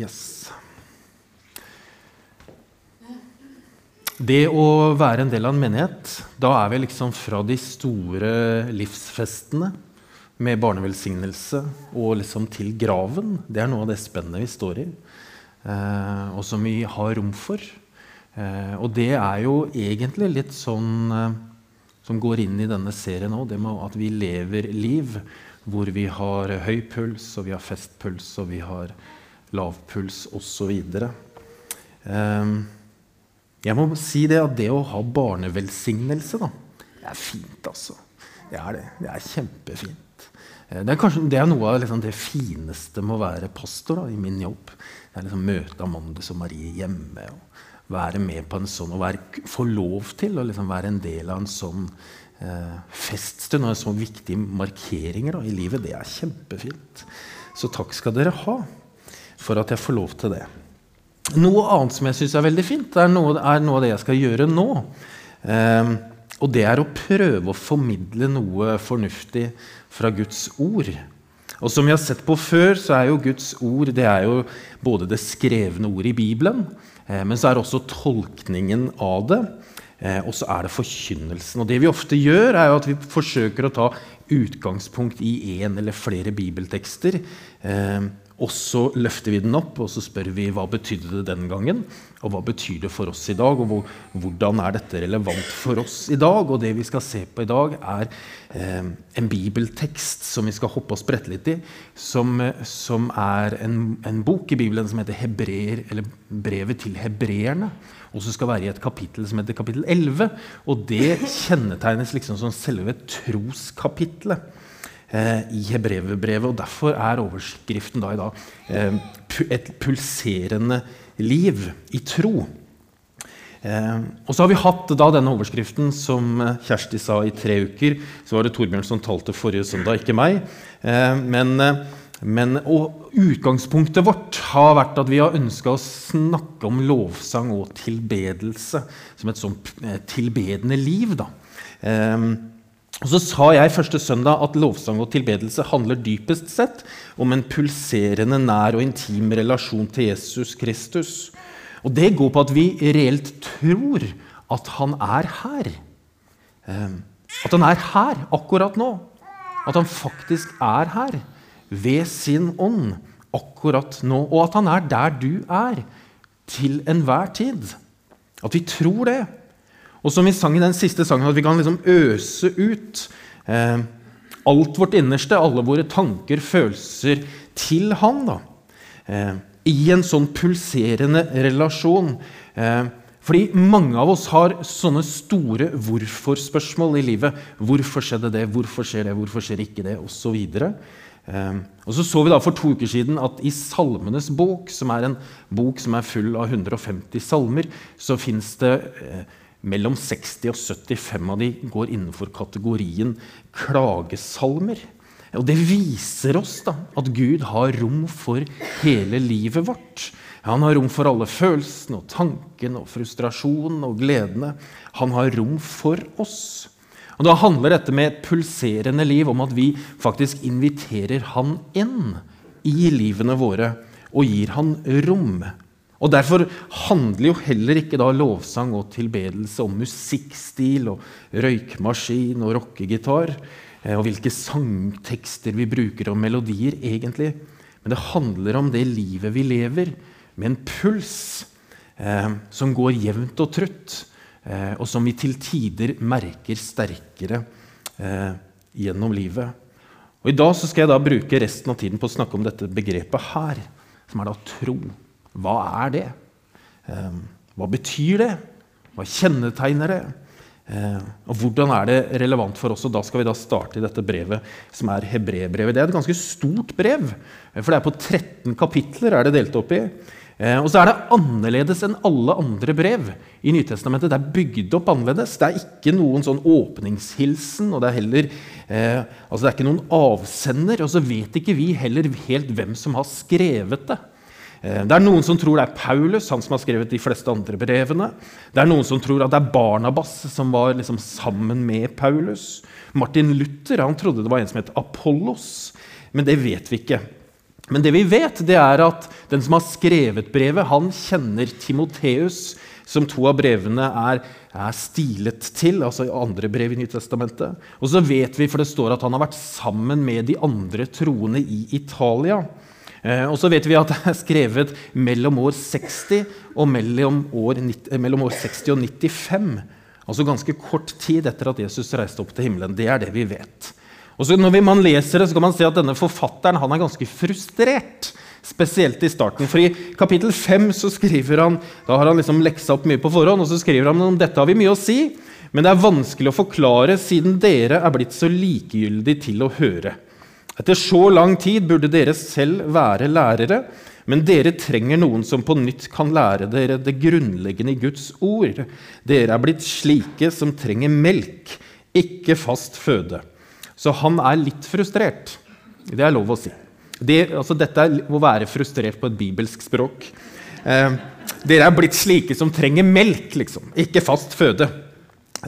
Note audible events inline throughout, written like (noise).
Yes. Det å være en del av en menighet, da er vi liksom fra de store livsfestene med barnevelsignelse og liksom til graven. Det er noe av det spennet vi står i, eh, og som vi har rom for. Eh, og det er jo egentlig litt sånn eh, som går inn i denne serien òg, det med at vi lever liv hvor vi har høy puls, og vi har festpuls, og vi har lav puls osv. Um, jeg må si det at det å ha barnevelsignelse, da, det er fint, altså. Det er det. Det er kjempefint. Eh, det er, kanskje, det er noe av liksom, det fineste med å være pastor da, i min jobb. Det er liksom Møte Amandus og Marie hjemme. og Være med på en sånn, og være, få lov til å liksom, være en del av en sånn eh, feststund og en sånn viktig markeringer da, i livet. Det er kjempefint. Så takk skal dere ha for at jeg får lov til det. Noe annet som jeg syns er veldig fint, er noe, er noe, av det jeg skal gjøre nå. Eh, og det er å prøve å formidle noe fornuftig fra Guds ord. Og som vi har sett på før, så er jo Guds ord det er jo både det skrevne ordet i Bibelen, eh, men så er det også tolkningen av det. Eh, og så er det forkynnelsen. Og det vi ofte gjør, er jo at vi forsøker å ta utgangspunkt i én eller flere bibeltekster. Eh, og så løfter vi den opp og så spør vi hva betydde det den gangen, og hva betyr det for oss i dag, og hvor, hvordan er dette relevant for oss i dag. Og det vi skal se på i dag, er eh, en bibeltekst som vi skal hoppe og sprette litt i, som, som er en, en, bok i Bibelen som heter Hebreer, eller Brevet til hebreerne. Og som skal være i et kapittel som heter kapittel 11. Og det kjennetegnes liksom som selve troskapitlet. Eh, i Hebreverbrevet. og Derfor er overskriften da i dag eh, 'Et pulserende liv i tro'. Eh, og så har vi hatt da denne overskriften, som Kjersti sa, i tre uker. Så var det Torbjørn som talte forrige søndag, ikke meg. men, men utgangspunktet vårt har vært at vi har ønska å snakke om lovsang og tilbedelse som et sånn tilbedende liv. da. Og Så sa jeg første søndag at lovsang og tilbedelse handler dypest sett om en pulserende, nær og intim relasjon til Jesus Kristus. Og det går på at vi reelt tror at han er her. Ehm, at han er her akkurat nå. At han faktisk er her ved sin ånd akkurat nå. Og at han er der du er, til enhver tid. At vi tror det. Og som vi sang i den siste sangen, at vi kan liksom øse ut eh, alt vårt innerste, alle våre tanker, følelser, til Han. da. Eh, I en sånn pulserende relasjon. Eh, fordi mange av oss har sånne store hvorfor-spørsmål i livet. Hvorfor skjedde det? Hvorfor skjer det? Hvorfor skjer ikke det? Og så videre. Eh, og så så vi da for to uker siden at i Salmenes bok, som er en bok som er full av 150 salmer, så fins det eh, mellom 60 og 75 av de går innenfor kategorien klagesalmer. Og Det viser oss da at Gud har rom for hele livet vårt. Han har rom for alle følelsene og tankene og frustrasjonen og gledene. Han har rom for oss. Og Da handler dette med et pulserende liv om at vi faktisk inviterer Han inn i livene våre og gir Han rom. Og Derfor handler jo heller ikke da lovsang og tilbedelse om musikkstil og røykmaskin og rockegitar eh, og hvilke sangtekster vi bruker og melodier, egentlig. Men det handler om det livet vi lever, med en puls eh, som går jevnt og trutt, eh, og som vi til tider merker sterkere eh, gjennom livet. Og I dag skal jeg da bruke resten av tiden på å snakke om dette begrepet her, som er da tro. Hva er det? Ehm, hva betyr det? Hva kjennetegner det? Ehm, og hvordan er det relevant for oss? Og da skal vi da starte i dette brevet, som er hebreerbrevet. Det er et ganske stort brev, for det er på 13 kapitler er det delt opp i. Ehm, og så er det annerledes enn alle andre brev i Nytestamentet. Det er bygd opp annerledes. Det er ikke noen sånn åpningshilsen, og det er heller eh, altså det er ikke noen avsender. Og så vet ikke vi heller helt hvem som har skrevet det. Eh, det er noen som tror det er Paulus, han som har skrevet de fleste andre brevene. Det er noen som tror at det er Barnabas som var liksom sammen med Paulus. Martin Luther han trodde det var en som het Apollos, men det vet vi ikke. Men det vi vet, det er at den som har skrevet brevet, han kjenner Timoteus, som to av brevene er, er stilet til, altså andre brev i Nytestamentet. Og så vet vi, for det står at han har vært sammen med de andre troende i Italia. Eh, og så vet vi at det er skrevet mellom år 60 og mellom år, mellom år 60 og 95. Altså ganske kort tid etter at Jesus reiste opp til himmelen. Det er det vi vet. Og så Når man leser det, så kan man se at denne forfatteren han er ganske frustrert. Spesielt i starten. For i kapittel 5 så skriver han da har han liksom leksa opp mye på forhånd, og så skriver han om dette har vi mye å si, men det er vanskelig å forklare siden dere er blitt så likegyldige til å høre. Etter så lang tid burde dere selv være lærere, men dere trenger noen som på nytt kan lære dere det grunnleggende i Guds ord. Dere er blitt slike som trenger melk, ikke fast føde. Så han er litt frustrert. Det er lov å si. Det, altså, dette er å være frustrert på et bibelsk språk. Eh, dere er blitt slike som trenger melk, liksom. ikke fast føde.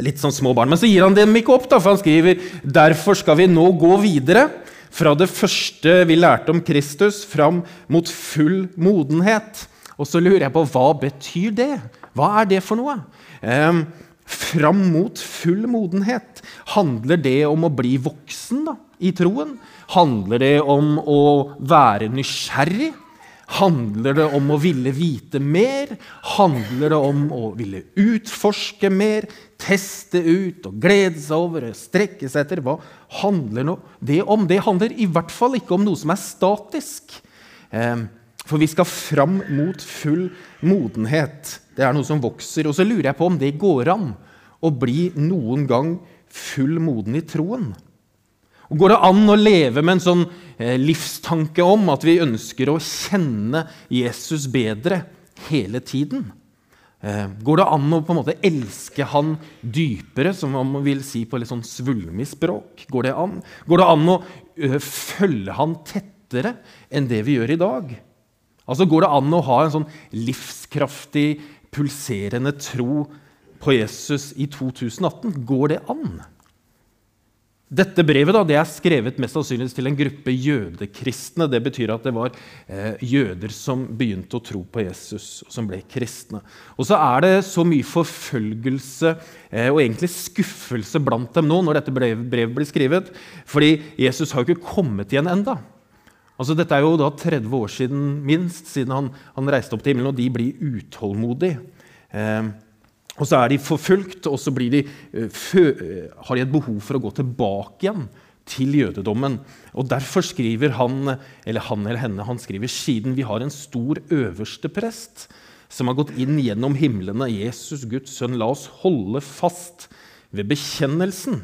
Litt sånn små barn. Men så gir han dem ikke opp, da, for han skriver derfor skal vi nå gå videre fra det første vi lærte om Kristus, fram mot full modenhet. Og så lurer jeg på hva betyr det? Hva er det for noe? Eh, fram mot full modenhet. Handler det om å bli voksen da, i troen? Handler det om å være nysgjerrig? Handler det om å ville vite mer? Handler det om å ville utforske mer? Teste ut og glede seg over, og strekke seg etter? Hva handler det om? Det handler i hvert fall ikke om noe som er statisk. Eh, for vi skal fram mot full modenhet. Det er noe som vokser. Og så lurer jeg på om det går an å bli noen gang full moden i troen. Og Går det an å leve med en sånn eh, livstanke om at vi ønsker å kjenne Jesus bedre hele tiden? Eh, går det an å på en måte elske han dypere, som man vil si på litt sånn svulmig språk? Går det an? Går det an å uh, følge han tettere enn det vi gjør i dag? Altså Går det an å ha en sånn livskraftig, pulserende tro på Jesus i 2018? Går det an? Dette brevet da, det er skrevet mest sannsynlig til en gruppe jødekristne. Det betyr at det var eh, jøder som begynte å tro på Jesus, som ble kristne. Og så er det så mye forfølgelse eh, og egentlig skuffelse blant dem nå når dette brevet, brevet blir skrevet, fordi Jesus har jo ikke kommet igjen enda. Altså, dette er jo da 30 år siden minst, siden han, han reiste opp til himmelen, og de blir utålmodige. Eh, og så er de forfulgt, og så de, eh, eh, har de et behov for å gå tilbake igjen til jødedommen. Og Derfor skriver han eller han eller henne, han skriver siden vi har en stor øverste prest som har gått inn gjennom himlene, Jesus, Guds sønn, la oss holde fast ved bekjennelsen.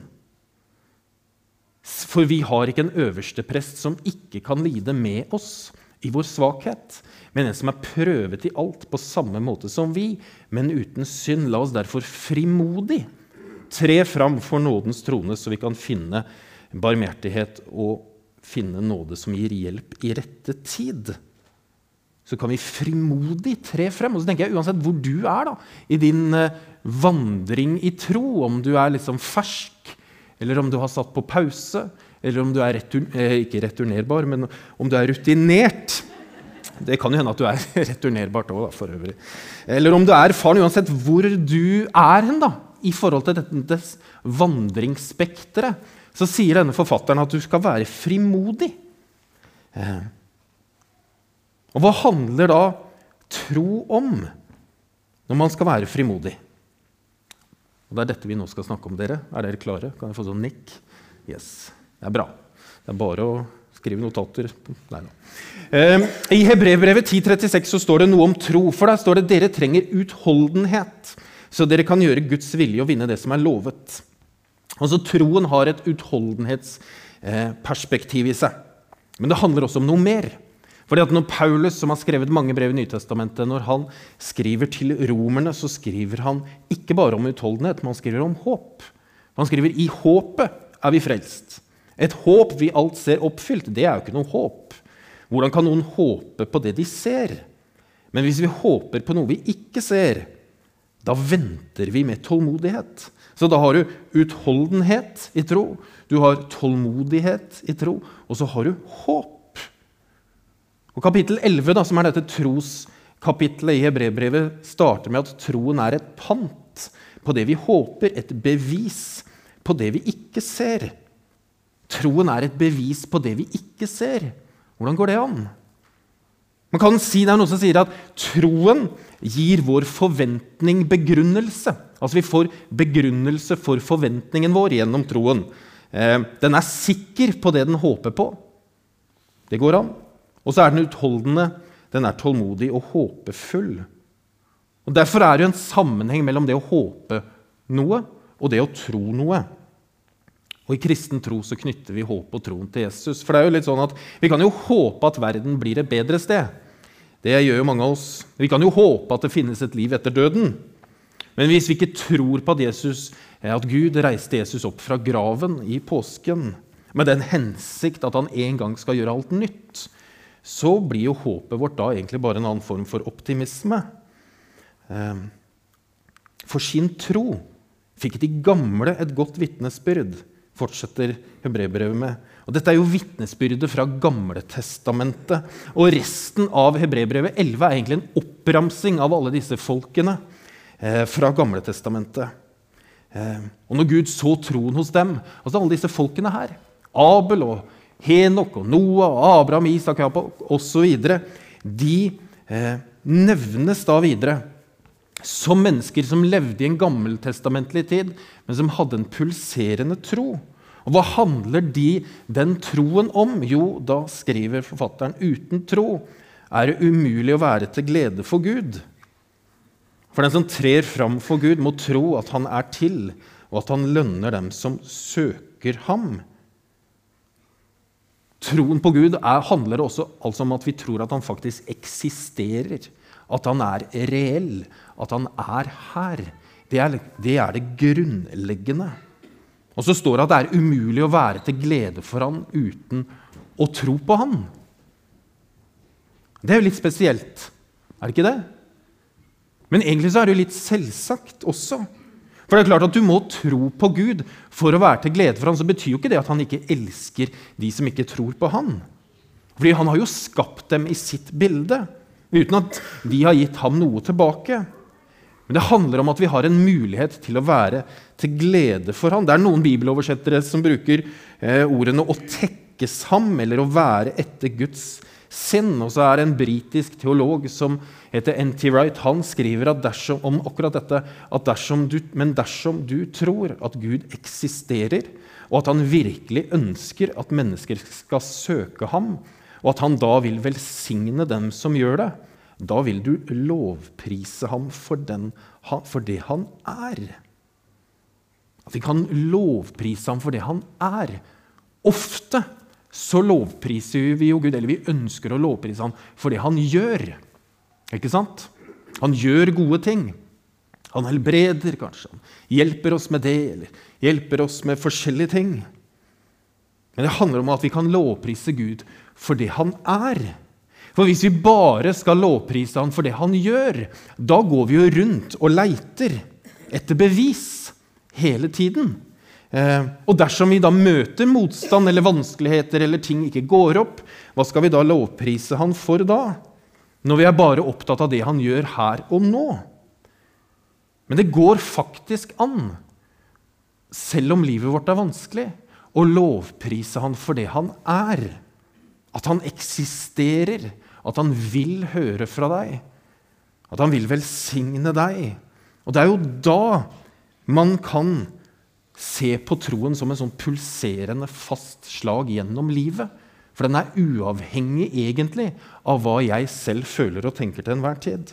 For vi har ikke en øverste prest som ikke kan lide med oss i vår svakhet, men en som er prøvet i alt på samme måte som vi, men uten synd. La oss derfor frimodig tre fram for nådens trone, så vi kan finne barmhjertighet og finne nåde som gir hjelp i rette tid. Så kan vi frimodig tre frem. Og så tenker jeg Uansett hvor du er da, i din eh, vandring i tro, om du er liksom fersk, eller om du har satt på pause, eller om du er retur, eh, ikke returnerbar, men om du er rutinert. Det kan jo hende at du er (laughs) returnerbart òg, for øvrig. Eller om du er faren, uansett hvor du er hen da, i forhold til dette vandringsspekteret, så sier denne forfatteren at du skal være frimodig. Eh. Og hva handler da tro om når man skal være frimodig? Og Det er dette vi nå skal snakke om. dere. Er dere klare? Kan jeg få sånn nikk? Yes. Det er bra. Det er bare å skrive notater. Nei, no. eh, I Hebrevbrevet 10.36 så står det noe om tro. For der står det dere trenger utholdenhet, så dere kan gjøre Guds vilje og vinne det som er lovet. Altså Troen har et utholdenhetsperspektiv i seg. Men det handler også om noe mer. Fordi at når Paulus, som har skrevet mange brev i Nytestamentet, når han skriver til romerne, så skriver han ikke bare om utholdenhet, men han skriver om håp. Han skriver i håpet er vi frelst. Et håp vi alt ser oppfylt, det er jo ikke noe håp. Hvordan kan noen håpe på det de ser? Men hvis vi håper på noe vi ikke ser, da venter vi med tålmodighet. Så da har du utholdenhet i tro, du har tålmodighet i tro, og så har du håp. Og Kapittel 11, da, som er dette troskapittelet i Hebrevbrevet, starter med at troen er et pant på det vi håper, et bevis på det vi ikke ser. Troen er et bevis på det vi ikke ser. Hvordan går det an? Man kan si Det er noe som sier at troen gir vår forventning begrunnelse. Altså Vi får begrunnelse for forventningen vår gjennom troen. Eh, den er sikker på det den håper på. Det går an. Og så er den utholdende, den er tålmodig og håpefull. Og Derfor er det jo en sammenheng mellom det å håpe noe og det å tro noe. Og I kristen tro så knytter vi håp og troen til Jesus. For det er jo litt sånn at Vi kan jo håpe at verden blir et bedre sted. Det gjør jo mange av oss. Vi kan jo håpe at det finnes et liv etter døden. Men hvis vi ikke tror på at, Jesus, at Gud reiste Jesus opp fra graven i påsken med den hensikt at han en gang skal gjøre alt nytt, så blir jo håpet vårt da egentlig bare en annen form for optimisme. Ehm, for sin tro fikk de gamle et godt vitnesbyrd, fortsetter hebreerbrevet med. Og dette er jo vitnesbyrdet fra Gamletestamentet. Og resten av hebreerbrevet 11 er egentlig en oppramsing av alle disse folkene eh, fra Gamletestamentet. Eh, og når Gud så troen hos dem, altså alle disse folkene her Abel og Henok og Noah og Abraham, Isak, Jakob osv. De eh, nevnes da videre som mennesker som levde i en gammeltestamentlig tid, men som hadde en pulserende tro. Og Hva handler de, den troen om? Jo, da skriver forfatteren uten tro er det umulig å være til glede for Gud. For den som trer fram for Gud, må tro at han er til, og at han lønner dem som søker ham. Troen på Gud er, handler også altså om at vi tror at han faktisk eksisterer. At han er reell. At han er her. Det er det, er det grunnleggende. Og så står det at det er umulig å være til glede for han uten å tro på han. Det er jo litt spesielt, er det ikke det? Men egentlig så er det jo litt selvsagt også. For det er klart at Du må tro på Gud for å være til glede for ham. Så betyr jo ikke det at han ikke elsker de som ikke tror på han. Fordi han har jo skapt dem i sitt bilde, uten at vi har gitt ham noe tilbake. Men det handler om at vi har en mulighet til å være til glede for ham. Det er noen bibeloversettere som bruker eh, ordene 'å tekkes ham' eller 'å være etter Guds sinn. Og så er det en britisk teolog som heter N.T. Wright. Han skriver dersom, om akkurat dette at dersom du, men dersom du tror at Gud eksisterer, og at han virkelig ønsker at mennesker skal søke ham, og at han da vil velsigne dem som gjør det, da vil du lovprise ham for, den, for det han er. At vi kan lovprise ham for det han er. Ofte så lovpriser vi jo Gud, eller vi ønsker å lovprise ham for det han gjør. Ikke sant? Han gjør gode ting. Han helbreder, kanskje. Han hjelper oss med det, eller hjelper oss med forskjellige ting. Men det handler om at vi kan lovprise Gud for det han er. For hvis vi bare skal lovprise han for det han gjør, da går vi jo rundt og leiter etter bevis hele tiden. Eh, og dersom vi da møter motstand eller vanskeligheter eller ting ikke går opp, hva skal vi da lovprise han for da? Når vi er bare opptatt av det han gjør her og nå. Men det går faktisk an, selv om livet vårt er vanskelig, å lovprise han for det han er. At han eksisterer, at han vil høre fra deg, at han vil velsigne deg. Og det er jo da man kan se på troen som en sånn pulserende, fast slag gjennom livet. For den er uavhengig egentlig av hva jeg selv føler og tenker til enhver tid.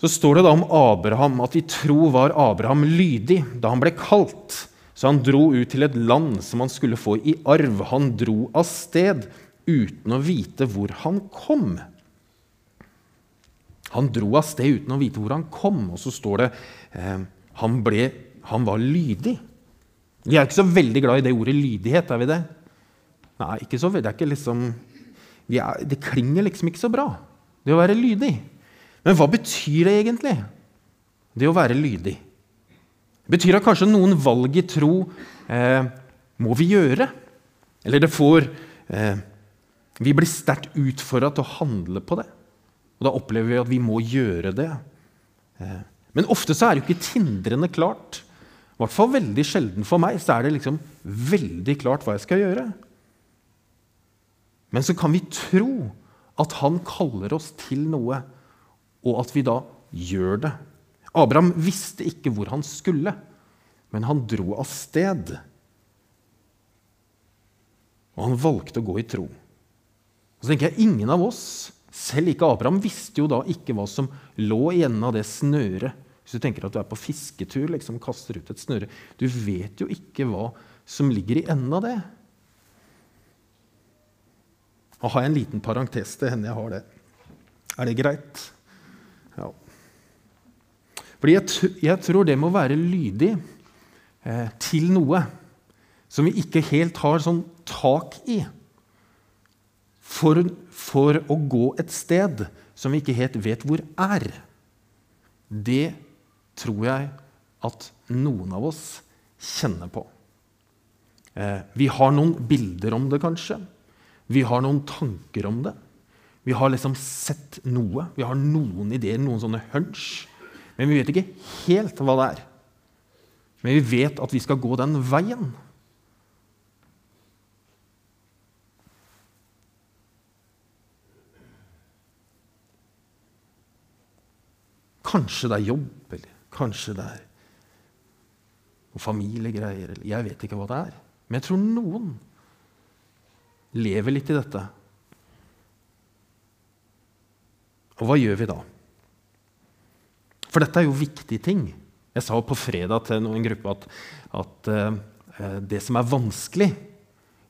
Så står det da om Abraham at i tro var Abraham lydig da han ble kalt. Så han dro ut til et land som han skulle få i arv. Han dro av sted uten å vite hvor han kom. Han dro av sted uten å vite hvor han kom. Og så står det eh, han, ble, han var lydig. Vi er ikke så veldig glad i det ordet lydighet. er vi det? Nei, ikke så Det er ikke liksom er, Det klinger liksom ikke så bra, det å være lydig. Men hva betyr det egentlig, det å være lydig? Det betyr at kanskje noen valg i tro eh, må vi gjøre. Eller det får eh, Vi blir sterkt utfordra til å handle på det. Og da opplever vi at vi må gjøre det. Eh, men ofte så er det jo ikke tindrende klart. I hvert fall veldig sjelden for meg så er det liksom veldig klart hva jeg skal gjøre. Men så kan vi tro at han kaller oss til noe, og at vi da gjør det. Abraham visste ikke hvor han skulle, men han dro av sted. Og han valgte å gå i tro. Og så tenker jeg, Ingen av oss, selv ikke Abraham, visste jo da ikke hva som lå i enden av det snøret. Hvis du tenker at du er på fisketur, liksom kaster ut et snøre Du vet jo ikke hva som ligger i enden av det. Og har jeg en liten parentes til henne jeg har det. Er det greit? Ja. Fordi jeg, jeg tror det må være lydig eh, til noe som vi ikke helt har sånn tak i. For, for å gå et sted som vi ikke helt vet hvor er. Det tror jeg at noen av oss kjenner på. Eh, vi har noen bilder om det, kanskje. Vi har noen tanker om det. Vi har liksom sett noe. Vi har noen ideer, noen sånne hunch. Men vi vet ikke helt hva det er. Men vi vet at vi skal gå den veien. Kanskje det er jobb, eller kanskje det er noen familiegreier. Eller jeg vet ikke hva det er. Men jeg tror noen lever litt i dette. Og hva gjør vi da? For dette er jo viktige ting. Jeg sa på fredag til en gruppe at, at uh, det som er vanskelig,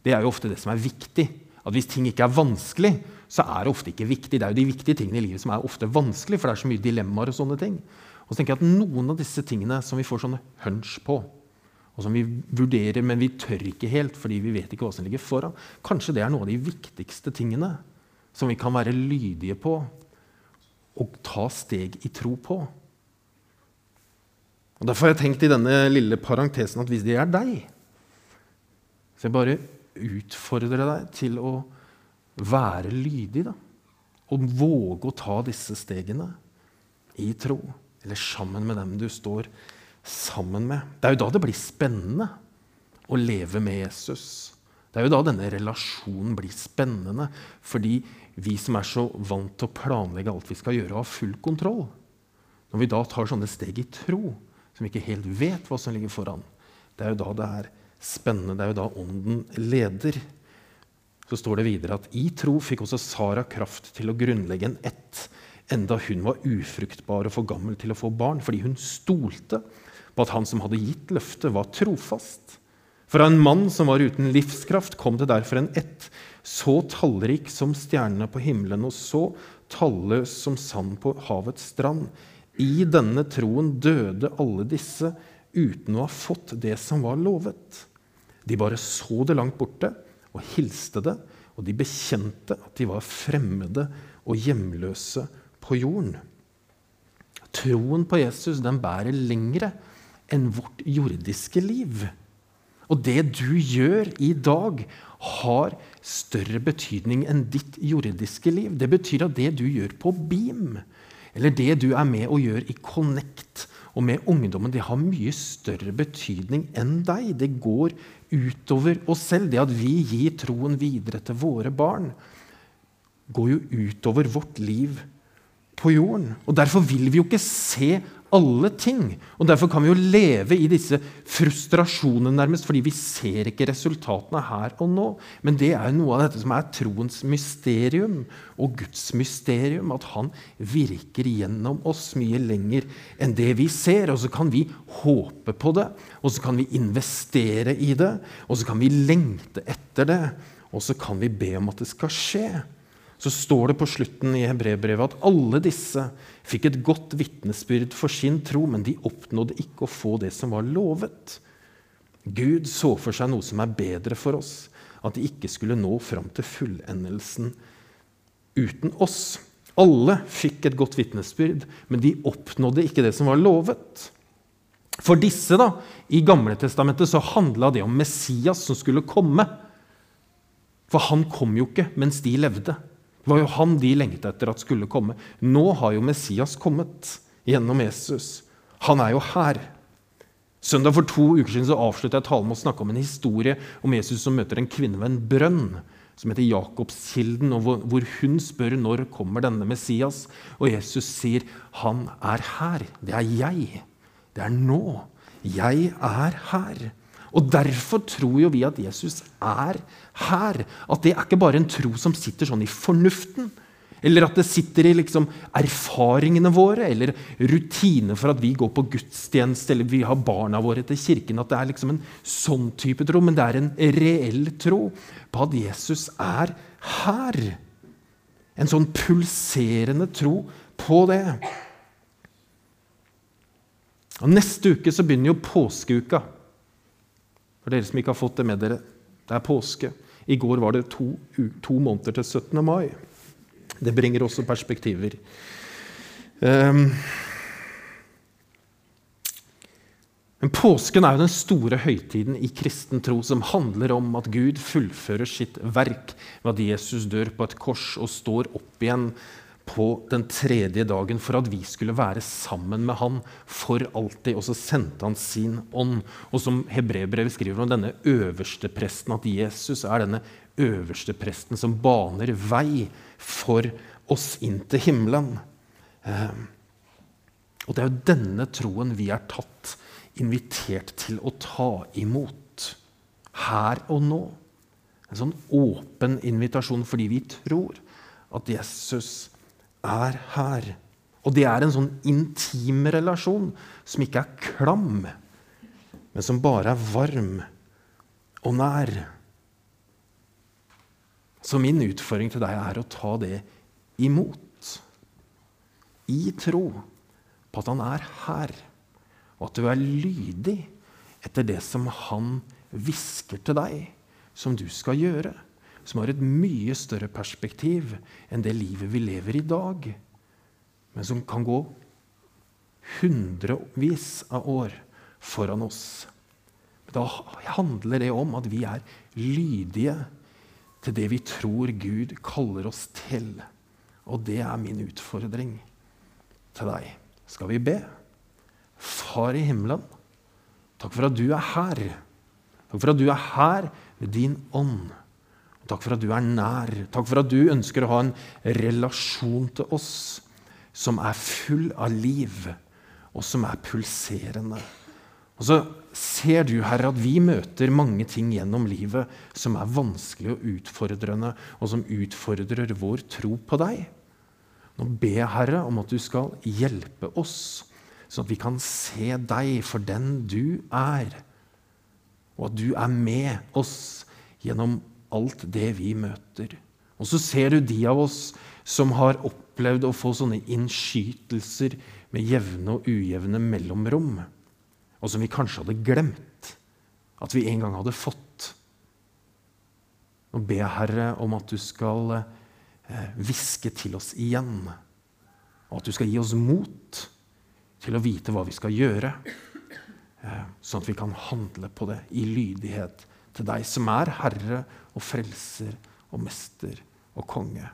det er jo ofte det som er viktig. At hvis ting ikke er vanskelig, så er det ofte ikke viktig. Det er jo de viktige tingene i livet som er ofte vanskelig, for det er så mye dilemmaer og sånne ting. Og så tenker jeg at Noen av disse tingene som vi får sånne hunch på, og som vi vurderer, men vi tør ikke helt fordi vi vet ikke hva som ligger foran, kanskje det er noen av de viktigste tingene som vi kan være lydige på og ta steg i tro på. Og Derfor har jeg tenkt i denne lille parentesen at hvis det er deg, så jeg bare utfordrer deg til å være lydig. da, Og våge å ta disse stegene i tro, eller sammen med dem du står sammen med. Det er jo da det blir spennende å leve med Jesus. Det er jo da denne relasjonen blir spennende, fordi vi som er så vant til å planlegge alt vi skal gjøre, og ha full kontroll Når vi da tar sånne steg i tro, som ikke helt vet hva som ligger foran, det er jo da det er spennende. Det er jo da ånden leder. Så står det videre at i tro fikk også Sara kraft til å grunnlegge en ett, enda hun var ufruktbar og for gammel til å få barn, fordi hun stolte på at han som hadde gitt løftet, var trofast. Fra en mann som var uten livskraft, kom det derfor en ett, så tallrik som stjernene på himmelen og så talløs som sand på havets strand. I denne troen døde alle disse uten å ha fått det som var lovet. De bare så det langt borte og hilste det, og de bekjente at de var fremmede og hjemløse på jorden. Troen på Jesus den bærer lengre enn vårt jordiske liv. Og det du gjør i dag, har større betydning enn ditt jordiske liv. Det betyr at det du gjør på Beam, eller det du er med og gjør i Connect og med ungdommen, det har mye større betydning enn deg. Det går utover oss selv. Det at vi gir troen videre til våre barn, går jo utover vårt liv på jorden. Og Derfor vil vi jo ikke se alle ting. Og Derfor kan vi jo leve i disse frustrasjonene, nærmest, fordi vi ser ikke resultatene her og nå. Men det er jo noe av dette som er troens mysterium og Guds mysterium. At han virker gjennom oss mye lenger enn det vi ser. Og så kan vi håpe på det, og så kan vi investere i det, og så kan vi lengte etter det, og så kan vi be om at det skal skje så står det på slutten i Hebrevbrevet at alle disse fikk et godt vitnesbyrd for sin tro, men de oppnådde ikke å få det som var lovet. Gud så for seg noe som er bedre for oss, at de ikke skulle nå fram til fullendelsen uten oss. Alle fikk et godt vitnesbyrd, men de oppnådde ikke det som var lovet. For disse da, i Gamle Testamentet så handla det om Messias som skulle komme. For han kom jo ikke mens de levde. Det var jo han de lengta etter at skulle komme. Nå har jo Messias kommet gjennom Jesus. Han er jo her. Søndag for to uker siden så avslutta jeg talen med å snakke om en historie om Jesus som møter en kvinne ved en brønn som heter Jakobskilden, og hvor, hun spør når kommer denne Messias. Og Jesus sier, 'Han er her. Det er jeg. Det er nå. Jeg er her.' Og Derfor tror jo vi at Jesus er her. At det er ikke bare en tro som sitter sånn i fornuften. Eller at det sitter i liksom erfaringene våre eller rutiner for at vi går på gudstjeneste eller vi har barna våre til kirken. At det er liksom en sånn type tro. Men det er en reell tro på at Jesus er her. En sånn pulserende tro på det. Og Neste uke så begynner jo påskeuka. For dere som ikke har fått det med dere. Det er påske. I går var det to, to måneder til 17. mai. Det bringer også perspektiver. Um, men Påsken er jo den store høytiden i kristen tro som handler om at Gud fullfører sitt verk ved at Jesus dør på et kors og står opp igjen på den tredje dagen for at vi skulle være sammen med han for alltid. Og så sendte han sin ånd. Og som Hebrebrevet skriver om denne øverste presten, at Jesus er denne øverste presten som baner vei for oss inn til himmelen. Ehm, og det er jo denne troen vi er tatt, invitert til å ta imot her og nå. En sånn åpen invitasjon fordi vi tror at Jesus er her. Og det er en sånn intim relasjon som ikke er klam, men som bare er varm og nær. Så min utfordring til deg er å ta det imot. I tro på at han er her, og at du er lydig etter det som han hvisker til deg, som du skal gjøre. Som har et mye større perspektiv enn det livet vi lever i dag. Men som kan gå hundrevis av år foran oss. Da handler det om at vi er lydige til det vi tror Gud kaller oss til. Og det er min utfordring til deg. Skal vi be? Far i himmelen, takk for at du er her. Takk for at du er her med din ånd. Takk for at du er nær. Takk for at du ønsker å ha en relasjon til oss som er full av liv, og som er pulserende. Og så ser du, Herre, at vi møter mange ting gjennom livet som er vanskelig og utfordrende, og som utfordrer vår tro på deg. Nå ber jeg, Herre, om at du skal hjelpe oss, sånn at vi kan se deg for den du er, og at du er med oss gjennom alt det vi møter. Og så ser du de av oss som har opplevd å få sånne innskytelser med jevne og ujevne mellomrom og som vi kanskje hadde glemt at vi en gang hadde fått. Nå ber jeg, Herre, om at du skal eh, hviske til oss igjen, og at du skal gi oss mot til å vite hva vi skal gjøre, eh, sånn at vi kan handle på det i lydighet til deg som er Herre og Frelser og Mester og Konge.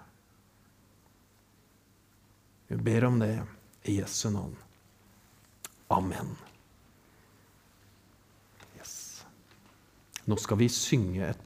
Vi ber om det i Jesu navn. Amen. Nå skal vi synge et